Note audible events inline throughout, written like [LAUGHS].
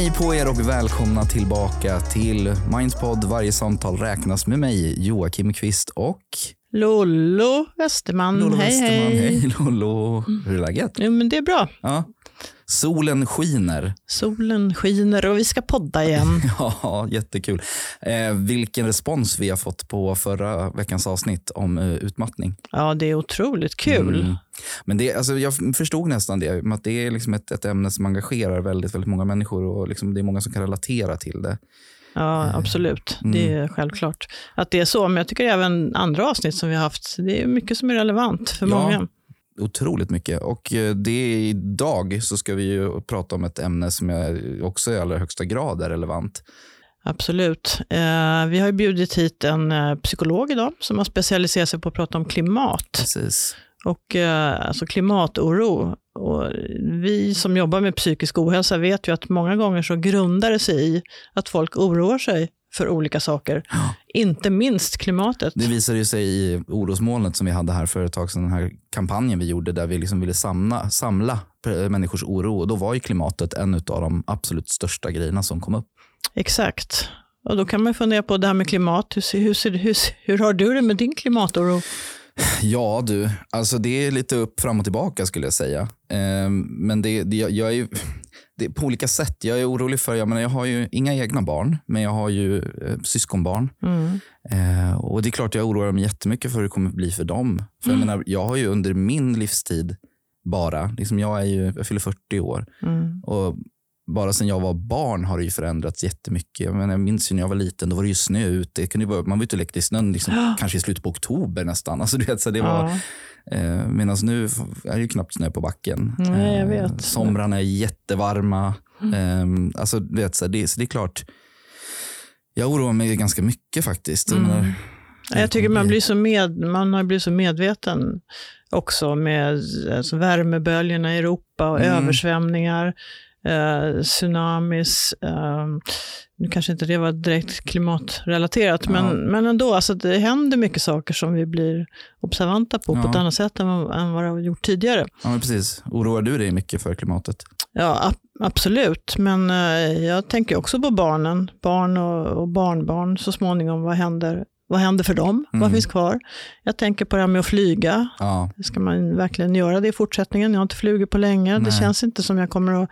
Hej på er och välkomna tillbaka till Mindspod. Varje samtal räknas med mig, Joakim Kvist och Lollo Westerman. Lollo hej, Westerman. hej. Hej Lollo. Hur är läget? Jo, men det är bra. Ja. Solen skiner. Solen skiner och vi ska podda igen. [LAUGHS] Ja, jättekul. Eh, vilken respons vi har fått på förra veckans avsnitt om eh, utmattning. Ja, det är otroligt kul. Mm. Men det, alltså, jag förstod nästan det, att det är liksom ett, ett ämne som engagerar väldigt, väldigt många människor och liksom det är många som kan relatera till det. Ja, absolut. Det är självklart att det är så. Men jag tycker även andra avsnitt som vi har haft, det är mycket som är relevant för Ja. många. Otroligt mycket. Och eh, det idag så ska vi ju prata om ett ämne som är också i allra högsta grad är relevant. Absolut. Eh, vi har ju bjudit hit en eh, psykolog idag som har specialiserat sig på att prata om klimat. Precis. Och eh, alltså klimatoro. Och vi som jobbar med psykisk ohälsa vet ju att många gånger så grundar det sig i att folk oroar sig för olika saker. Inte minst klimatet. Det visade ju sig i orosmolnet som vi hade här för ett tag sedan, den här kampanjen vi gjorde där vi liksom ville samla, samla människors oro. Och då var ju klimatet en av de absolut största grejerna som kom upp. Exakt. Och då kan man fundera på det här med klimat. Hur, hur, hur, hur har du det med din klimatoro? Ja du, alltså det är lite upp fram och tillbaka skulle jag säga. Ehm, men det, det, jag är ju, det på olika sätt. Jag är orolig för, jag, menar, jag har ju inga egna barn, men jag har ju eh, syskonbarn. Mm. Eh, och det är klart jag oroar mig jättemycket för hur det kommer bli för dem. För jag, menar, jag har ju under min livstid bara, liksom jag, är ju, jag fyller 40 år Mm. och bara sen jag var barn har det ju förändrats jättemycket. Jag, menar, jag minns ju när jag var liten, då var det ju snö ute. Det kunde ju vara, man var ute och lekte i snön liksom, [GASPS] kanske i slutet på oktober nästan. Alltså, du vet, så det var, Ja. eh, Medan nu är det ju knappt snö på backen. Nej, jag Eh, vet. Mm. somrarna är jättevarma. Eh, alltså, du vet, så det, så det är klart, jag oroar mig ganska mycket faktiskt. Mm. Ja, Jag tycker man blir så, med, man har blivit så medveten också med alltså, värmeböljorna i Europa och Mm. översvämningar, eh, tsunamis. Eh, nu kanske inte det var direkt klimatrelaterat, Ja. men, men ändå, alltså, det händer mycket saker som vi blir observanta på på Ja. ett annat sätt än, vad- än vad det har gjort tidigare. Ja, precis. Oroar du dig mycket för klimatet? Ja, ab- absolut. Men eh, jag tänker också på barnen. Barn och, och barnbarn så småningom. Vad händer, vad händer för dem? Vad Mm. finns kvar? Jag tänker på det här med att flyga. Ja, Ska man verkligen göra det i fortsättningen? Jag har inte flugit på länge. Det Nej. känns inte som jag kommer att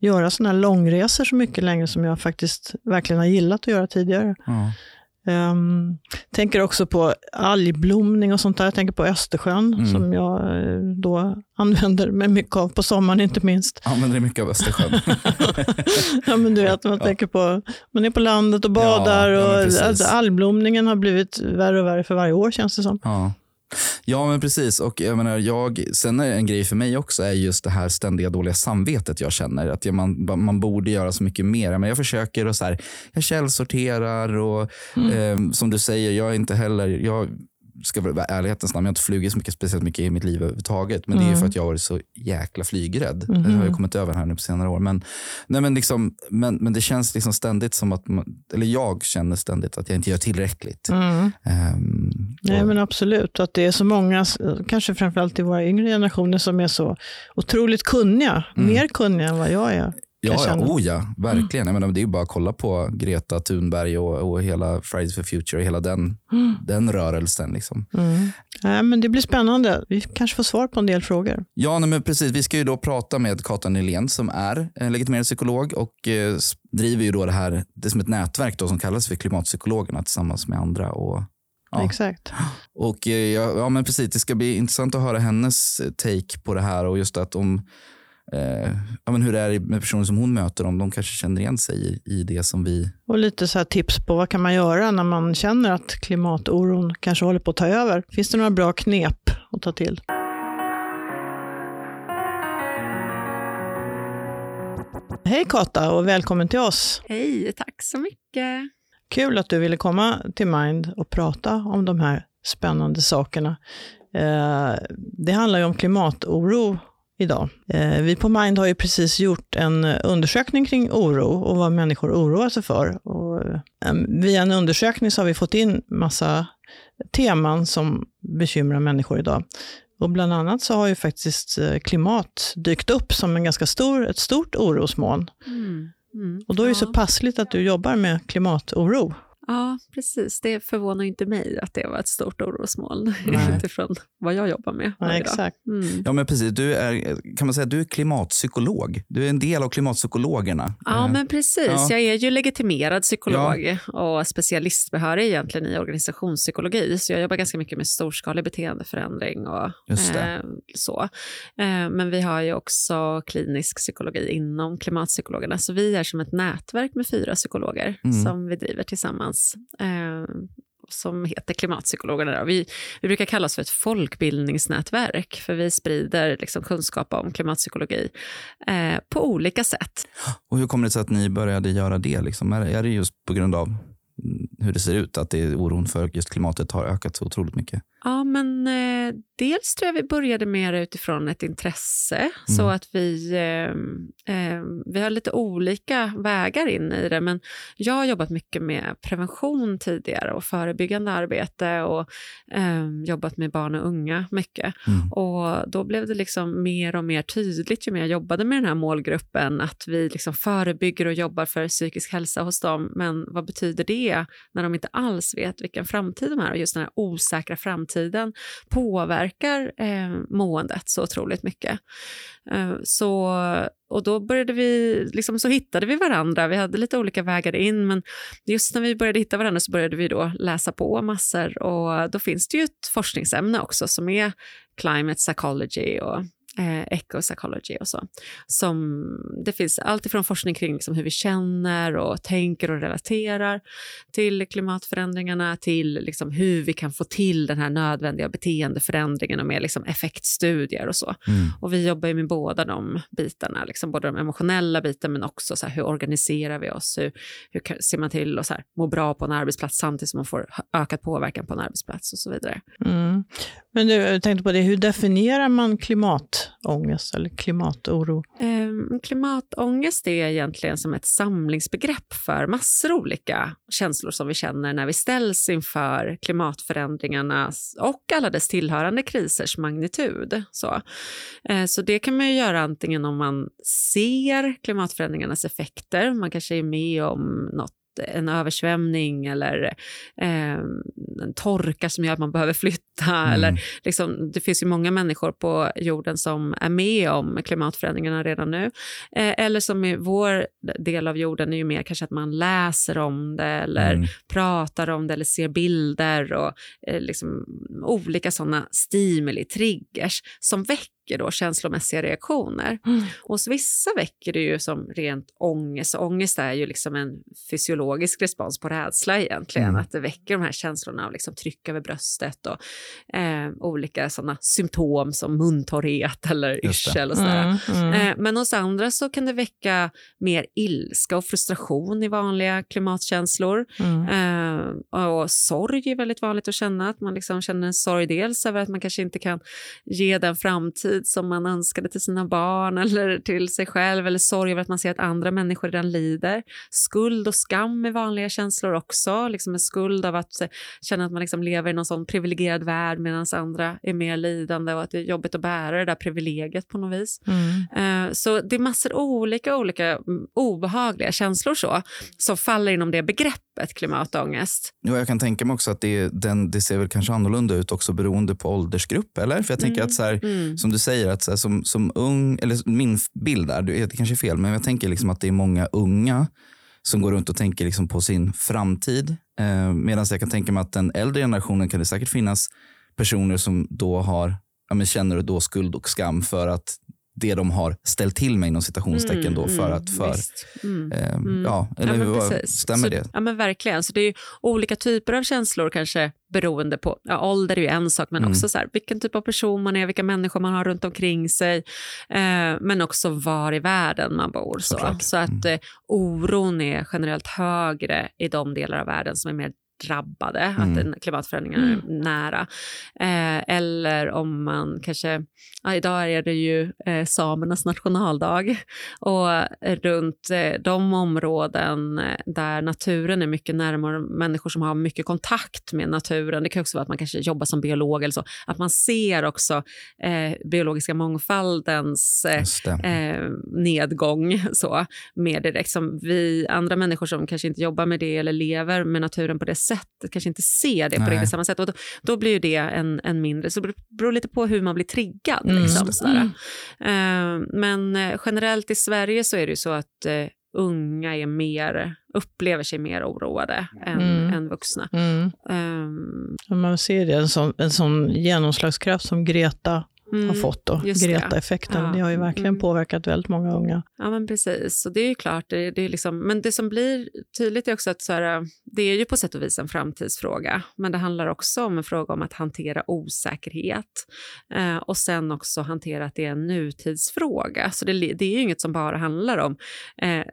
göra sådana här långresor så mycket längre som jag faktiskt verkligen har gillat att göra tidigare. ja. Um, tänker också på algblomning och sånt där. Jag tänker på Östersjön Mm. som jag eh, då använder mig mycket av på sommaren inte minst. Använder du mycket av Östersjön? [LAUGHS] Ja, men du vet, man tänker på, man är på landet och badar Ja, ja, och alltså, algblomningen har blivit värre och värre för varje år känns det som. Ja. Ja, men precis. Och jag menar, jag, sen är en grej för mig också är just det här ständiga dåliga samvetet jag känner. Att jag, man, man borde göra så mycket mer. Men jag försöker och så här, jag källsorterar och eh, som du säger, jag är inte heller, jag ska vara ärlighetens namn, jag har inte flugit så mycket, speciellt mycket i mitt liv överhuvudtaget. Men det är ju för att jag har varit så jäkla flygrädd. Det har jag kommit över här nu på senare år. Men, nej, men, liksom, men, men det känns liksom ständigt som att, man, eller jag känner ständigt att jag inte gör tillräckligt. Mm. Ehm, Nej men absolut, att det är så många, kanske framförallt i våra yngre generationer, som är så otroligt kunniga. Mer kunniga än vad jag är. Ja, ja, oh ja, verkligen. Jag menar, det är ju bara att kolla på Greta Thunberg och, och hela Fridays for Future och hela den, den rörelsen. Liksom. Mm. Nej, men det blir spännande. Vi kanske får svar på en del frågor. Ja, nej, men precis. Vi ska ju då prata med Kata Nylén som är eh, legitimerad psykolog och eh, driver ju då det här det är som ett nätverk då som kallas för Klimatpsykologerna tillsammans med andra. Och, ja. Exakt. Och eh, ja, ja, men precis. Det ska bli intressant att höra hennes eh, take på det här och just att om eh, ja, men hur det är med personer som hon möter, om de kanske känner igen sig i, i det som vi Och lite så här tips på vad kan man göra när man känner att klimatoron kanske håller på att ta över. Finns det några bra knep att ta till? Hej Kata och välkommen till oss. Hej, tack så mycket. Kul att du ville komma till Mind och prata om de här spännande sakerna. Eh, det handlar ju om klimatoro idag. Eh, vi på Mind har ju precis gjort en undersökning kring oro och vad människor oroar sig för. Och, eh, via en undersökning så har vi fått in massa teman som bekymrar människor idag. Och bland annat så har ju faktiskt eh, klimat dykt upp som en ganska stor, ett stort orosmoln. Mm. Mm. Och då är det så passligt att du jobbar med klimatoro. Ja, precis. Det förvånar inte mig att det var ett stort orosmoln Nej. [LAUGHS] utifrån vad jag jobbar med Ja, dag. exakt. Mm. Ja, men precis. Du är, kan man säga, du är klimatpsykolog. Du är en del av klimatpsykologerna. Ja, Eh, men precis. Ja. Jag är ju legitimerad psykolog och specialistbehörig egentligen i organisationspsykologi. Så jag jobbar ganska mycket med storskalig beteendeförändring och Just det. eh, så. Eh, men vi har ju också klinisk psykologi inom klimatpsykologerna. Så vi är som ett nätverk med fyra psykologer Mm. som vi driver tillsammans. Eh, som heter Klimatpsykologerna. Då. Vi, vi brukar kalla oss för ett folkbildningsnätverk, för vi sprider liksom kunskap om klimatpsykologi eh, på olika sätt. Och hur kommer det sig att ni började göra det? Liksom? Är, är det just på grund av mm, hur det ser ut, att det är oron för just klimatet har ökat så otroligt mycket? Ja, men eh, dels tror jag vi började mer utifrån ett intresse, så Mm. att vi, eh, eh, vi har lite olika vägar in i det. Men jag har jobbat mycket med prevention tidigare och förebyggande arbete och eh, jobbat med barn och unga mycket. Mm. Och då blev det liksom mer och mer tydligt ju mer jag jobbade med den här målgruppen att vi liksom förebygger och jobbar för psykisk hälsa hos dem. Men vad betyder det när de inte alls vet vilken framtid de har? Och just den här osäkra framtiden påverkar eh, måendet så otroligt mycket. Eh, så, och då började vi, liksom, så hittade vi varandra. Vi hade lite olika vägar in, men just när vi började hitta varandra så började vi då läsa på massor och då finns det ju ett forskningsämne också som är climate psychology och eh, ecopsychology och så. Som, det finns allt ifrån forskning kring liksom hur vi känner och tänker och relaterar till klimatförändringarna till liksom hur vi kan få till den här nödvändiga beteendeförändringen och med liksom effektstudier och så. Mm. Och vi jobbar med båda de bitarna, liksom både de emotionella bitarna men också så här, hur organiserar vi oss? Hur, hur ser man till att så här, må bra på en arbetsplats samtidigt som man får ökad påverkan på en arbetsplats och så vidare. Mm. Men du, jag tänkte på det, hur definierar man klimatångest eller klimatoro? Eh, klimatångest är egentligen som ett samlingsbegrepp för massor av olika känslor som vi känner när vi ställs inför klimatförändringarnas och alla dess tillhörande krisers magnitud. Så, eh, så det kan man ju göra antingen om man ser klimatförändringarnas effekter, man kanske är med om något en översvämning eller eh, en torka som gör att man behöver flytta. Mm. Eller liksom, det finns ju många människor på jorden som är med om klimatförändringarna redan nu. Eh, eller som i vår del av jorden är ju mer kanske att man läser om det eller Mm. pratar om det eller ser bilder och eh, liksom, olika sådana stimuli, triggers som väcker då känslomässiga reaktioner. Mm. Hos vissa väcker det ju som rent ångest. Ångest är ju liksom en fysiologisk respons på rädsla egentligen. Mm. Att det väcker de här känslorna av liksom tryck över bröstet och eh, olika sådana symptom som muntorrhet eller yrsel och sådär. Mm, mm. Eh, men hos andra så kan det väcka mer ilska och frustration i vanliga klimatkänslor. Mm. Eh, och sorg är väldigt vanligt att känna. Att man liksom känner en sorg dels över att man kanske inte kan ge den framtid som man önskade till sina barn [LAUGHS] eller till sig själv. Eller sorg över att man ser att andra människor redan lider. Skuld och skam är vanliga känslor också. Liksom en skuld av att eh, känna att man liksom lever i någon sån privilegierad värld medan andra är mer lidande och att det är jobbigt att bära det där privilegiet på något vis. Mm. Eh, Så det är massor olika, olika mm, obehagliga känslor så, som faller inom det begreppet klimatångest. Jo, jag kan tänka mig också att det, den, det ser väl kanske annorlunda ut också beroende på åldersgrupp. Eller? För jag tänker Mm. att så här, Mm. som du säger, att så här, som, som ung, eller min bild är, det kanske är fel, men jag tänker liksom att det är många unga som går runt och tänker liksom på sin framtid. Eh, Medan jag kan tänka mig att den äldre generationen kan det säkert finnas personer som då har, ja, men känner då skuld och skam för att det de har ställt till med inom citationstecken då för att för. Mm. eh, Mm. ja, eller ja, hur, stämmer så, det? Ja, men verkligen. Så det är olika typer av känslor kanske beroende på, ja, ålder är ju en sak, men Mm. också så här, vilken typ av person man är, vilka människor man har runt omkring sig, eh, men också var i världen man bor. Så, Såklart. så att Mm. eh, oron är generellt högre i de delar av världen som är mer drabbade, Mm. att klimatförändringarna är nära. Eh, eller om man kanske, ja, idag är det ju eh, samernas nationaldag och runt eh, de områden eh, där naturen är mycket närmare människor som har mycket kontakt med naturen, det kan också vara att man kanske jobbar som biolog eller så, att man ser också eh, biologiska mångfaldens eh, nedgång så, mer direkt. Som vi andra människor som kanske inte jobbar med det eller lever med naturen på det sättet kanske inte ser det på riktigt samma sätt. Och då, då blir ju det en, en mindre, så det beror lite på hur man blir triggad. Mm. Liksom, Just sådär. Eh, men eh, generellt i Sverige så är det ju så att eh, unga är mer, upplever sig mer oroade än, Mm. än vuxna. Mm. Ja, Man ser det, en sån, en sån genomslagskraft som Greta mm. har fått. Då. Greta-effekten, Ja. det har ju verkligen Mm. påverkat väldigt många unga. Ja, men precis. Och det är ju klart, det, det är liksom, men det som blir tydligt är också att så här, det är ju på sätt och vis en framtidsfråga, men det handlar också om en fråga om att hantera osäkerhet eh, och sen också hantera att det är en nutidsfråga. Så det, det är ju inget som bara handlar om eh,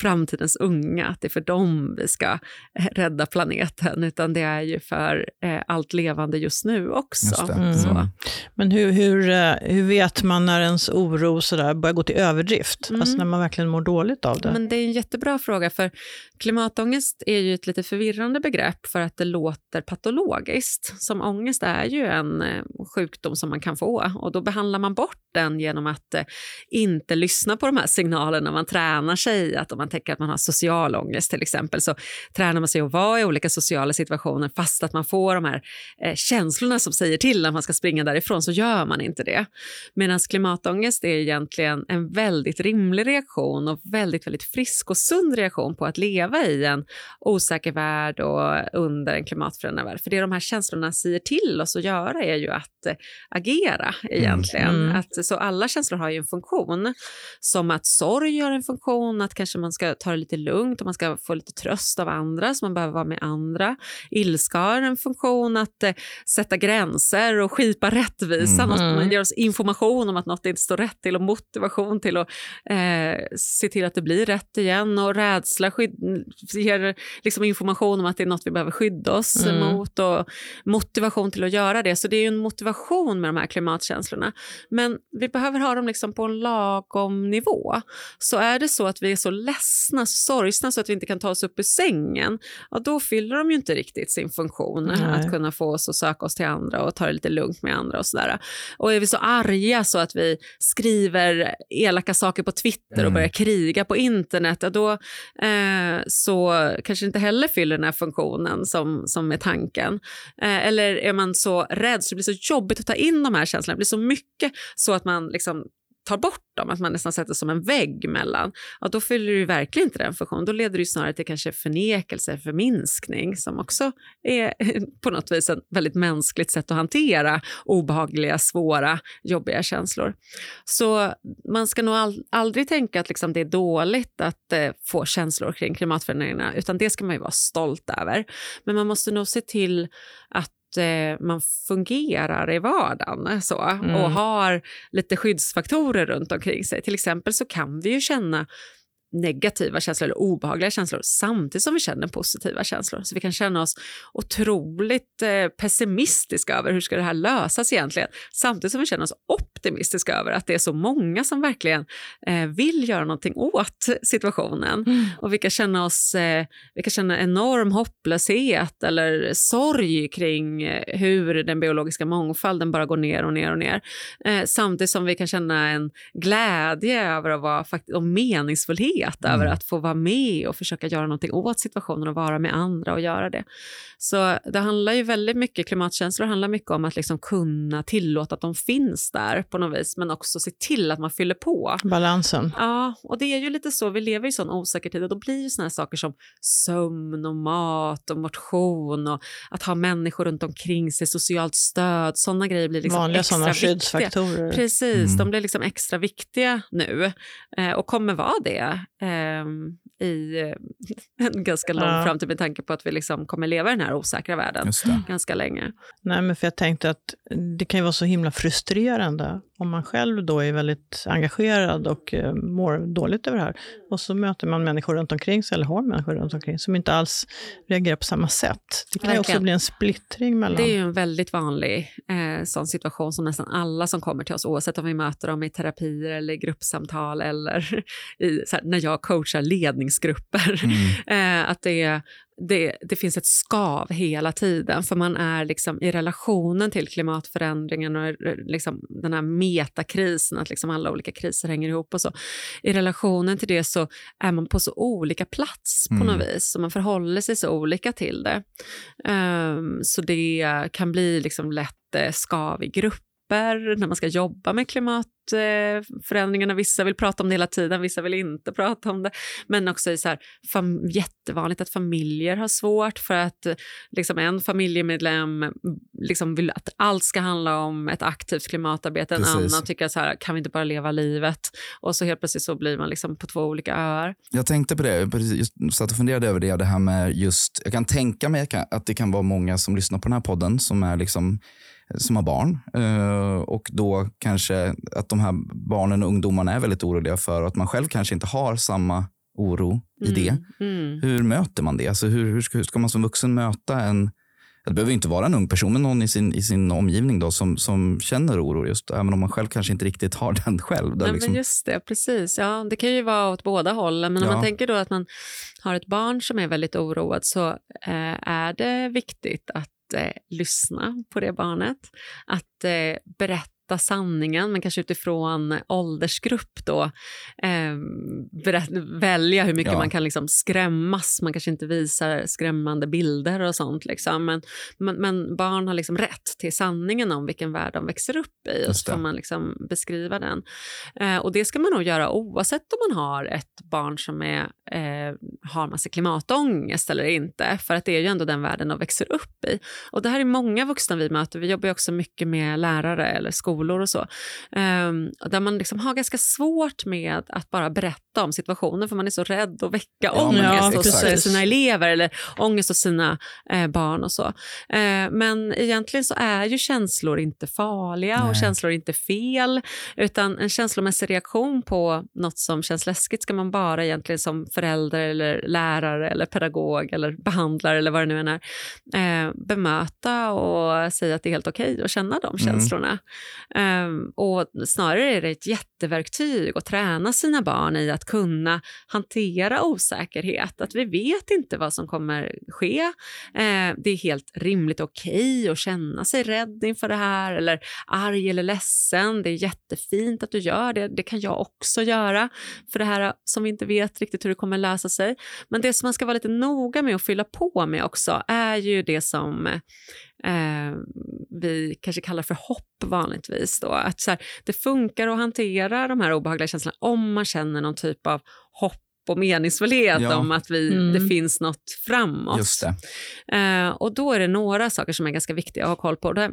framtidens unga, att det är för dem vi ska eh, rädda planeten, utan det är ju för eh, allt levande just nu också. Just. Mm. Så. Men hur, hur, eh, hur vet man när ens oro sådär börjar gå till överdrift? Mm. Alltså när man verkligen mår dåligt av det? Men det är en jättebra fråga, för klimatångest är ju ett lite förvirrande begrepp för att det låter patologiskt. Som ångest är ju en sjukdom som man kan få och då behandlar man bort den genom att eh, inte lyssna på de här signalerna. Man tränar sig, att om man tänker att man har social ångest till exempel, så tränar man sig att vara i olika sociala situationer fast att man får de här eh, känslorna som säger till när man ska springa därifrån, så gör man inte det. Medan klimatångest är egentligen en väldigt rimlig reaktion och väldigt, väldigt frisk och sund reaktion på att leva i en osäker värld och under en klimatförändrad värld. För det de här känslorna säger till oss att göra är ju att eh, agera egentligen. Mm. Att, så alla känslor har ju en funktion. Som att sorg har en funktion, att kanske man ska ta det lite lugnt och man ska få lite tröst av andra, så man behöver vara med andra. Ilska har en funktion att eh, sätta gränser och skipa rättvisa. Mm. Mm. man ger oss information om att något inte står rätt till och motivation till att eh, se till att det blir rätt igen. Och rädsla skydd, ger liksom information om att det är något vi behöver skydda oss Mm. mot och motivation till att göra det. Så det är ju en motivation med de här klimatkänslorna. Men vi behöver ha dem liksom på en lagom nivå. Så är det så att vi är så ledsna, så sorgsna så att vi inte kan ta oss upp ur sängen, ja, då fyller de ju inte riktigt sin funktion. Nej. Att kunna få oss att söka oss till andra och ta det lite lugnt med andra och sådär. Och är vi så arga så att vi skriver elaka saker på Twitter och Mm. börjar kriga på internet, ja, då eh, så kanske inte heller fyller den här funktionen som, som är tanken. Eh, eller är man så rädd så det blir så jobbigt att ta in de här känslorna, det blir så mycket så att man liksom tar bort dem, att man nästan sätter som en vägg mellan, ja, då fyller det verkligen inte den funktionen. Då leder det ju snarare till kanske förnekelse, förminskning, som också är [LAUGHS] på något vis ett väldigt mänskligt sätt att hantera obehagliga, svåra, jobbiga känslor. Så man ska nog aldrig tänka att liksom det är dåligt att eh, få känslor kring klimatförändringarna, utan det ska man ju vara stolt över. Men man måste nog se till att man fungerar i vardagen så, Mm. och har lite skyddsfaktorer runt omkring sig. Till exempel så kan vi ju känna negativa känslor eller obehagliga känslor samtidigt som vi känner positiva känslor. Så vi kan känna oss otroligt eh, pessimistiska över hur ska det här lösas egentligen, samtidigt som vi känner oss optimistiska över att det är så många som verkligen eh, vill göra någonting åt situationen. Mm. Och vi kan känna oss, eh, vi kan känna enorm hopplöshet eller sorg kring eh, hur den biologiska mångfalden bara går ner och ner och ner. Eh, samtidigt som vi kan känna en glädje över att vara fakt- och meningsfullhet Mm. över att få vara med och försöka göra någonting åt situationen och vara med andra och göra det. Så det handlar ju väldigt mycket, klimatkänslor handlar mycket om att liksom kunna tillåta att de finns där på något vis, men också se till att man fyller på. Balansen. Ja, och det är ju lite så, vi lever i sån osäker tid och då blir ju såna här saker som sömn och mat och motion och att ha människor runt omkring sig, socialt stöd, sådana grejer blir liksom Vanliga extra sådana viktiga. skyddsfaktorer. Precis, Mm. de blir liksom extra viktiga nu eh, och kommer vara det ehm, i eh, [LAUGHS] en ganska lång Ja. framtid med tanke på att vi liksom kommer leva i den här osäkra världen ganska länge. Nej, men för jag tänkte att det kan ju vara så himla frustrerande om man själv då är väldigt engagerad och eh, mår dåligt över det här, och så möter man människor runt omkring sig, eller har människor runt omkring som inte alls reagerar på samma sätt. Det kan ju också bli en splittring mellan... Det är ju en väldigt vanlig eh, sån situation som nästan alla som kommer till oss, oavsett om vi möter dem i terapier eller i gruppsamtal eller [LAUGHS] i, så här, när jag coachar ledningsgrupper, Mm. [LAUGHS] eh, att det, det, det finns ett skav hela tiden för man är liksom i relationen till klimatförändringen och eh, liksom den här metakrisen, att liksom alla olika kriser hänger ihop och så. I relationen till det så är man på så olika plats på Mm. något vis och man förhåller sig så olika till det. Ehm, så det kan bli liksom lätt eh, skav i grupper när man ska jobba med klimatförändringarna. Vissa vill prata om det hela tiden, vissa vill inte prata om det. Men också är så här, fam- jättevanligt att familjer har svårt för att liksom en familjemedlem liksom vill att allt ska handla om ett aktivt klimatarbete. En Precis. annan tycker så här, kan vi inte bara leva livet? Och så helt plötsligt så blir man liksom på två olika öar. Jag tänkte på det, jag satt och funderade över det, det här med just, jag kan tänka mig att det kan vara många som lyssnar på den här podden som är liksom som har barn eh, och då kanske att de här barnen och ungdomarna är väldigt oroliga för att man själv kanske inte har samma oro i det. Mm. Hur möter man det? Alltså hur, hur, ska, hur ska man som vuxen möta en, det behöver inte vara en ung person, men någon i sin, i sin omgivning då, som, som känner oro, just, även om man själv kanske inte riktigt har [LAUGHS] den själv. Där Nej, liksom, men just det, precis. Ja, det kan ju vara åt båda hållen. Men om Ja. man tänker då att man har ett barn som är väldigt oroad så eh, är det viktigt att eh, lyssna på det barnet. Att eh, berätta sanningen, men kanske utifrån åldersgrupp då. Eh, berätt, välja hur mycket Ja. man kan liksom skrämmas. Man kanske inte visar skrämmande bilder och sånt. Liksom. Men, men, men barn har liksom rätt till sanningen om vilken värld de växer upp i. Och så får man liksom beskriva den. Eh, och det ska man nog göra oavsett om man har ett barn som är, eh, har massa klimatångest eller inte. För att det är ju ändå den världen de växer upp i. Och det här är många vuxna vi möter. Vi jobbar också mycket med lärare eller skolor och så. Eh, där man liksom har ganska svårt med att bara berätta om situationen för man är så rädd att väcka Ja, ångest hos exakt. eh, sina elever eller ångest hos sina eh, barn och så. Eh, men egentligen så är ju känslor inte farliga och Nej. känslor är inte fel. Utan en känslomässig reaktion på något som känns läskigt ska man bara egentligen som förälder eller lärare eller pedagog eller behandlare eller vad det nu än är eh, bemöta och säga att det är helt okej att känna de Mm. känslorna. Ehm, och snarare är det ett jätteverktyg att träna sina barn i att kunna hantera osäkerhet. Att vi vet inte vad som kommer ske. Ehm, det är helt rimligt och okej att känna sig rädd inför det här eller arg eller ledsen. Det är jättefint att du gör det. Det kan jag också göra för det här som vi inte vet riktigt hur det kommer lösa sig. Men det som man ska vara lite noga med att fylla på med också är ju det som eh, vi kanske kallar för hopp vanligtvis. Då. Att så här, det funkar att hantera de här obehagliga känslorna om man känner någon typ av hopp och meningsfullhet Ja. om att vi, Mm. det finns något framåt. Just det. Eh, och då är det några saker som är ganska viktiga att ha koll på. Det,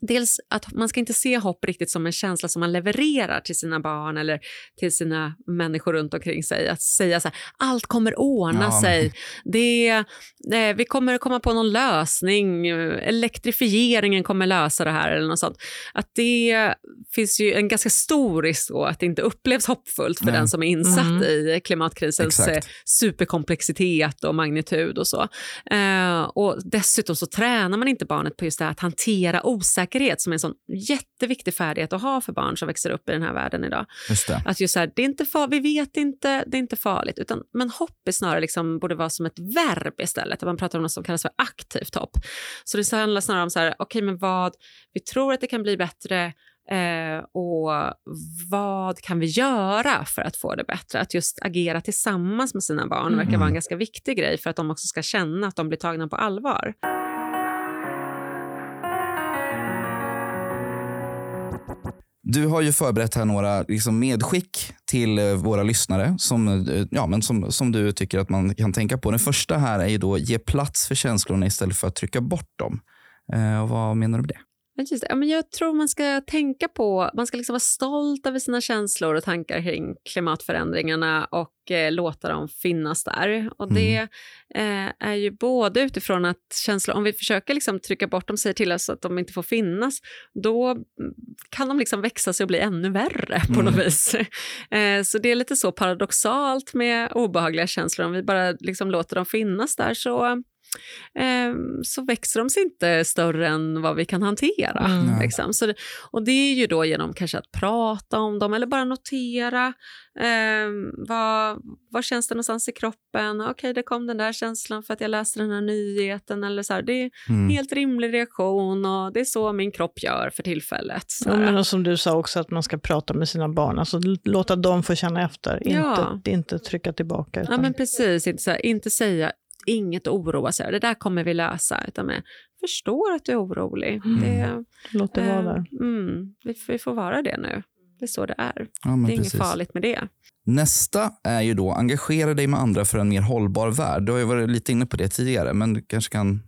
dels att man ska inte se hopp riktigt som en känsla som man levererar till sina barn eller till sina människor runt omkring sig. Att säga så här, allt kommer ordna Ja. sig. Det, eh, vi kommer komma på någon lösning. Elektrifieringen kommer lösa det här eller något sånt. Att det finns ju en ganska stor risk då att det inte upplevs hoppfullt för Nej. den som är insatt Mm. i klimatkrisens Exakt. eh, superkomplexitet och magnitud och så. Eh, och dessutom så tränar man inte barnet på just det här att hantera osäkerhet som är en sån jätteviktig färdighet att ha för barn som växer upp i den här världen idag. Just det. Att just så här, det är inte far, vi vet inte, det är inte farligt. Utan, men hopp är snarare liksom, borde vara som ett verb istället. Att man pratar om något som kallas för aktivt hopp. Så det handlar snarare om så här, okej men vad, vi tror att det kan bli bättre eh, och vad kan vi göra för att få det bättre? Att just agera tillsammans med sina barn verkar Mm. vara en ganska viktig grej för att de också ska känna att de blir tagna på allvar. Du har ju förberett här några liksom medskick till eh, våra lyssnare som, eh, ja, men som, som du tycker att man kan tänka på. Den första här är ju då ge plats för känslorna istället för att trycka bort dem. Eh, vad menar du med det? Just det. Ja, men jag tror man ska tänka på, man ska liksom vara stolt över sina känslor och tankar kring klimatförändringarna och eh, låta dem finnas där. Och det eh, är ju både utifrån att känslor, om vi försöker liksom trycka bort dem, säger till oss att de inte får finnas, då mm, kan de liksom växa sig och bli ännu värre på något vis. [LAUGHS] Eh, så det är lite så paradoxalt med obehagliga känslor, om vi bara liksom låter dem finnas där så så växer de sig inte större än vad vi kan hantera. Mm. Liksom. Så det, och det är ju då genom kanske att prata om dem eller bara notera. Eh, vad, vad känns det någonstans i kroppen? Okej, okay, det kom den där känslan för att jag läste den här nyheten. Eller så här. Det är en Mm. helt rimlig reaktion och det är så min kropp gör för tillfället. Ja, men och som du sa också, att man ska prata med sina barn. Alltså låta dem få känna efter, Ja. inte, inte trycka tillbaka. Ja, Utan, men precis. Inte, så här, inte säga inget att oroa sig över. Det där kommer vi lösa. Utan med, förstår att du är orolig. Mm. Det, Låt det vara eh, där. Mm, vi, vi får vara det nu. Det är så det är. Ja, det är precis. inget farligt med det. Nästa är ju då engagera dig med andra för en mer hållbar värld. Du har ju varit lite inne på det tidigare, men du kanske kan...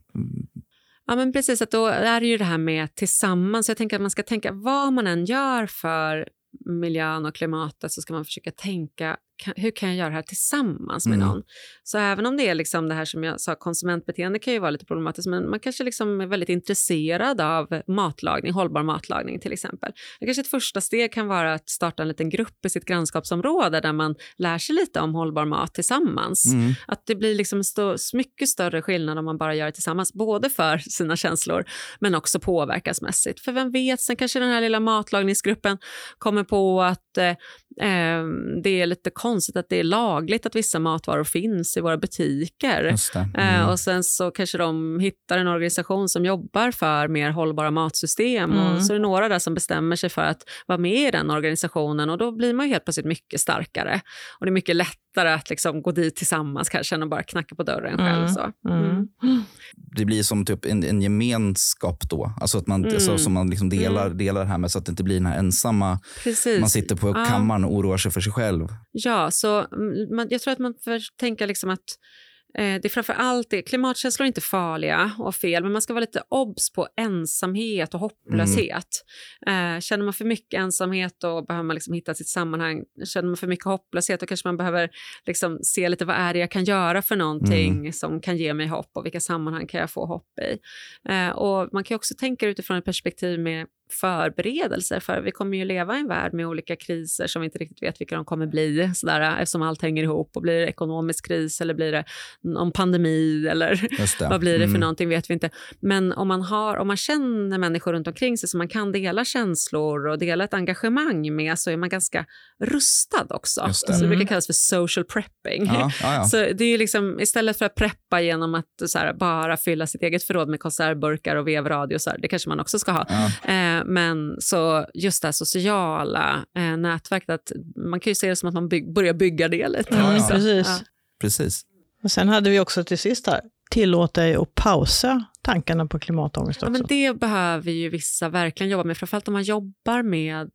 Ja, men precis. Att då är det ju det här med tillsammans. Jag tänker att man ska tänka vad man än gör för miljön och klimatet så ska man försöka tänka kan, hur kan jag göra det här tillsammans med Mm. någon? Så även om det är liksom det här som jag sa, konsumentbeteende kan ju vara lite problematiskt, men man kanske liksom är väldigt intresserad av matlagning, hållbar matlagning till exempel. Det kanske ett första steg kan vara att starta en liten grupp i sitt grannskapsområde där man lär sig lite om hållbar mat tillsammans. Mm. Att det blir liksom stå, mycket större skillnad om man bara gör det tillsammans, både för sina känslor men också påverkansmässigt. För vem vet, sen kanske den här lilla matlagningsgruppen kommer på att eh, eh, det är lite konstigt att det är lagligt att vissa matvaror finns i våra butiker. Eh, Mm. och sen så kanske de hittar en organisation som jobbar för mer hållbara matsystem Mm. och så är det några där som bestämmer sig för att vara med i den organisationen och då blir man ju helt plötsligt mycket starkare. Och det är mycket lättare att liksom gå dit tillsammans kanske än att bara knacka på dörren själv. Mm. Så. Mm. Det blir som typ en, en gemenskap då. Alltså att man, Mm. så, som man liksom delar, delar det här med så att det inte blir den här ensamma, Precis. man sitter på Ja. kammaren och oroar sig för sig själv. Ja, så mm, man, jag tror att man får tänka liksom att det är framför allt det, klimatkänslor är inte farliga och fel, men man ska vara lite obs på ensamhet och hopplöshet. Eh, känner man för mycket ensamhet då behöver man liksom hitta sitt sammanhang. Känner man för mycket hopplöshet då kanske man behöver liksom se lite vad är det jag kan göra för någonting som kan ge mig hopp och vilka sammanhang kan jag få hopp i. Eh, och man kan också tänka utifrån ett perspektiv med förberedelser för vi kommer ju leva i en värld med olika kriser som vi inte riktigt vet vilka de kommer bli sådär, eftersom allt hänger ihop och blir det ekonomisk kris eller blir det någon pandemi eller [LAUGHS] vad blir det för Mm. någonting vet vi inte. Men om man, har, om man känner människor runt omkring sig som man kan dela känslor och dela ett engagemang med så är man ganska rustad också. Det. Så det Mm. brukar kallas för social prepping. Ja, ja, ja. Så det är liksom, istället för att preppa genom att här, bara fylla sitt eget förråd med konservburkar och vevradio, så här, det kanske man också ska ha. Ja. Eh, men så just det här sociala eh, nätverket, att man kan ju se det som att man byg, börjar bygga det lite. Mm, också. precis. Ja. Precis. Och sen hade vi också till sist här, tillåt dig att pausa tankarna på klimatångest Ja, också. men det behöver ju vissa verkligen jobba med, framförallt om man jobbar med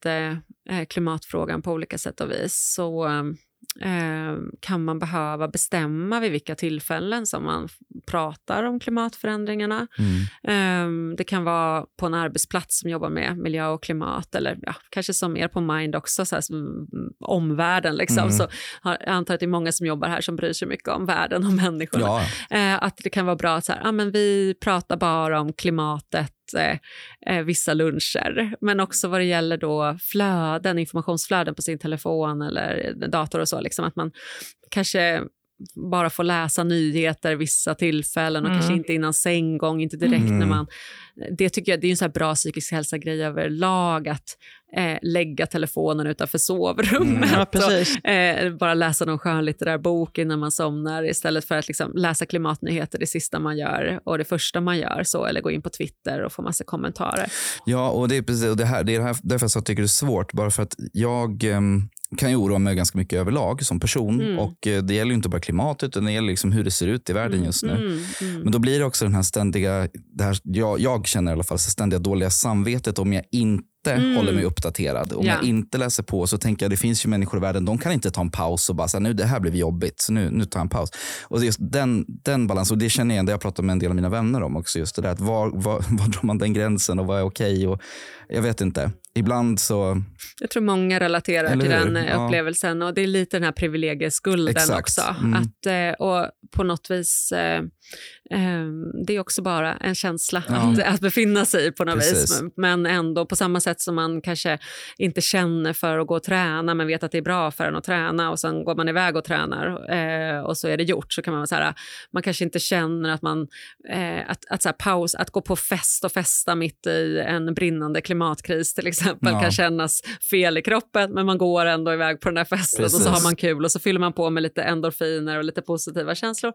eh, klimatfrågan på olika sätt och vis. Så eh, kan man behöva bestämma vid vilka tillfällen som man pratar om klimatförändringarna. Mm. Eh, det kan vara på en arbetsplats som jobbar med miljö och klimat eller ja, kanske som er på Mind också, så här, omvärlden. Liksom. Mm. Så jag antar att det är många som jobbar här som bryr sig mycket om världen och människorna. Ja, Eh, att det kan vara bra att så här, ah, men vi pratar bara om klimatet eh, eh, vissa luncher, men också vad det gäller då flöden, informationsflöden på sin telefon eller dator och så, liksom att man kanske bara får läsa nyheter vissa tillfällen och Mm. kanske inte innan sänggång, inte direkt Mm. när man... Det tycker jag det är en så här bra psykisk hälsa-grej överlag, att eh, lägga telefonen utanför sovrummet. Mm. ja, och. Eh, bara läsa någon skönlitterär bok innan man somnar istället för att liksom läsa klimatnyheter det sista man gör och det första man gör. så Eller gå in på Twitter och få massa kommentarer. Ja, och det är precis och det här, det är det här, därför jag tycker det är svårt. Bara för att jag ehm, kan ju oroa mig ganska mycket överlag som person. Mm. Och eh, Det gäller ju inte bara klimatet, utan det gäller liksom hur det ser ut i världen just nu. Mm, mm. Men då blir det också den här ständiga, det här, jag, jag känner i alla fall, så ständiga dåliga samvetet om jag inte inte Mm. håller mig uppdaterad, om Ja. jag inte läser på så tänker jag det finns ju människor i världen, de kan inte ta en paus och bara säga nu det här blev jobbigt så nu, nu tar jag en paus. Och just den, den balansen, och det känner jag igen, det jag pratat med en del av mina vänner om också, just det där att var, var, [LAUGHS] var drar man den gränsen och vad är okej? Och jag vet inte. Ibland så, Jag tror många relaterar Eller till hur? den Ja. upplevelsen och det är lite den här privilegieskulden Exakt. också. Mm. Att, eh, och på något vis, eh, det är också bara en känsla Ja. att, att befinna sig på något Precis. vis. Men ändå på samma sätt som man kanske inte känner för att gå och träna men vet att det är bra för en att träna och sen går man iväg och tränar eh, och så är det gjort. Så kan man så här, man kanske inte känner att man, eh, att, att så här, paus, att gå på fest och festa mitt i en brinnande klimatkris till exempel Ja. kan kännas fel i kroppen men man går ändå iväg på den här festen och så Precis. har man kul och så fyller man på med lite endorfiner och lite positiva känslor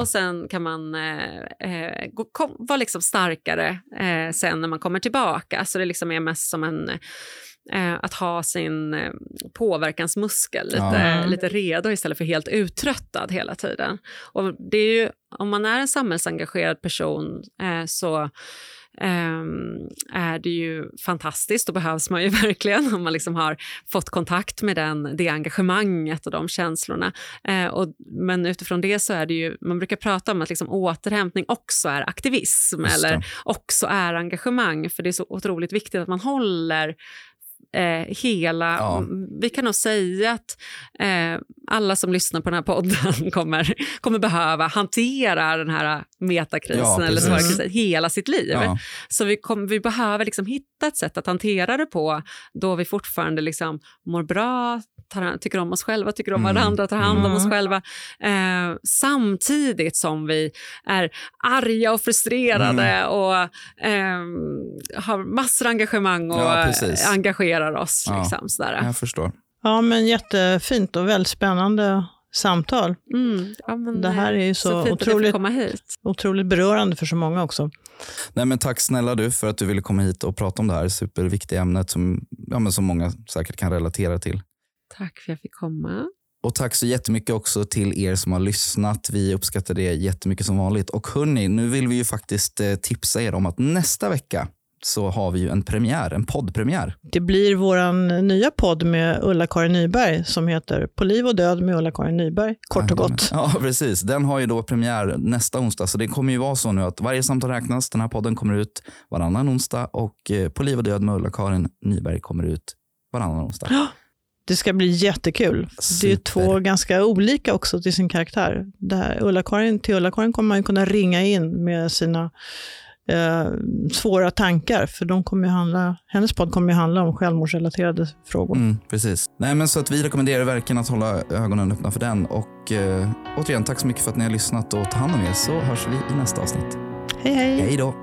och sen kan man eh, eh, gå, kom, vara liksom starkare eh, sen när man kommer tillbaka. Så det liksom är mest som en eh, att ha sin eh, påverkansmuskel lite, Ja. lite redo istället för helt uttröttad hela tiden. Och det är ju, om man är en samhällsengagerad person eh, så är det ju fantastiskt och behövs man ju [LAUGHS] verkligen om man liksom har fått kontakt med den, det engagemanget och de känslorna. Eh, och, men utifrån det så är det ju, man brukar prata om att liksom återhämtning också är aktivism eller också är engagemang för det är så otroligt viktigt att man håller eh, hela... Ja. Vi kan nog säga att eh, alla som lyssnar på den här podden [LAUGHS] kommer, kommer behöva hantera den här metakrisen Ja, eller precis. svåra krisen hela sitt liv. Ja. Så vi, kom, vi behöver liksom hitta ett sätt att hantera det på då vi fortfarande liksom mår bra, tar, tycker om oss själva, tycker om Mm. varandra, tar hand om Mm. oss själva. Eh, samtidigt som vi är arga och frustrerade Mm. och eh, har massor av engagemang och Ja, eh, engagerar oss. Ja. Liksom, sådär. Jag förstår. Ja, men jättefint och väldigt spännande samtal. Mm. Ja, men, Det här är ju så så jag otroligt- fick komma hit. Otroligt berörande för så många också. Nej, men tack snälla du för att du ville komma hit och prata om det här superviktiga ämnet som, ja, men som många säkert kan relatera till. Tack för att jag fick komma. Och tack så jättemycket också till er som har lyssnat. Vi uppskattar det jättemycket som vanligt. Och hörni, nu vill vi ju faktiskt eh, tipsa er om att nästa vecka så har vi ju en premiär, en poddpremiär. Det blir vår nya podd med Ulla-Karin Nyberg som heter På liv och död med Ulla-Karin Nyberg, kort och gott. [LAUGHS] Ja, precis. Den har ju då premiär nästa onsdag, så det kommer ju vara så nu att varje samtal räknas. Den här podden kommer ut varannan onsdag och eh, På liv och död med Ulla-Karin Nyberg kommer ut varannan onsdag. Det ska bli jättekul. Det är Super. två ganska olika också till sin karaktär. Det här, Ulla-Karin, till Ulla-Karin kommer man ju kunna ringa in med sina eh, svåra tankar, för de kommer handla, hennes podd kommer ju handla om självmordsrelaterade frågor. Mm, precis. Nej, men så att vi rekommenderar verkligen att hålla ögonen öppna för den. Och eh, återigen, tack så mycket för att ni har lyssnat och ta hand om er så hörs vi i nästa avsnitt. Hej hej! Hej då!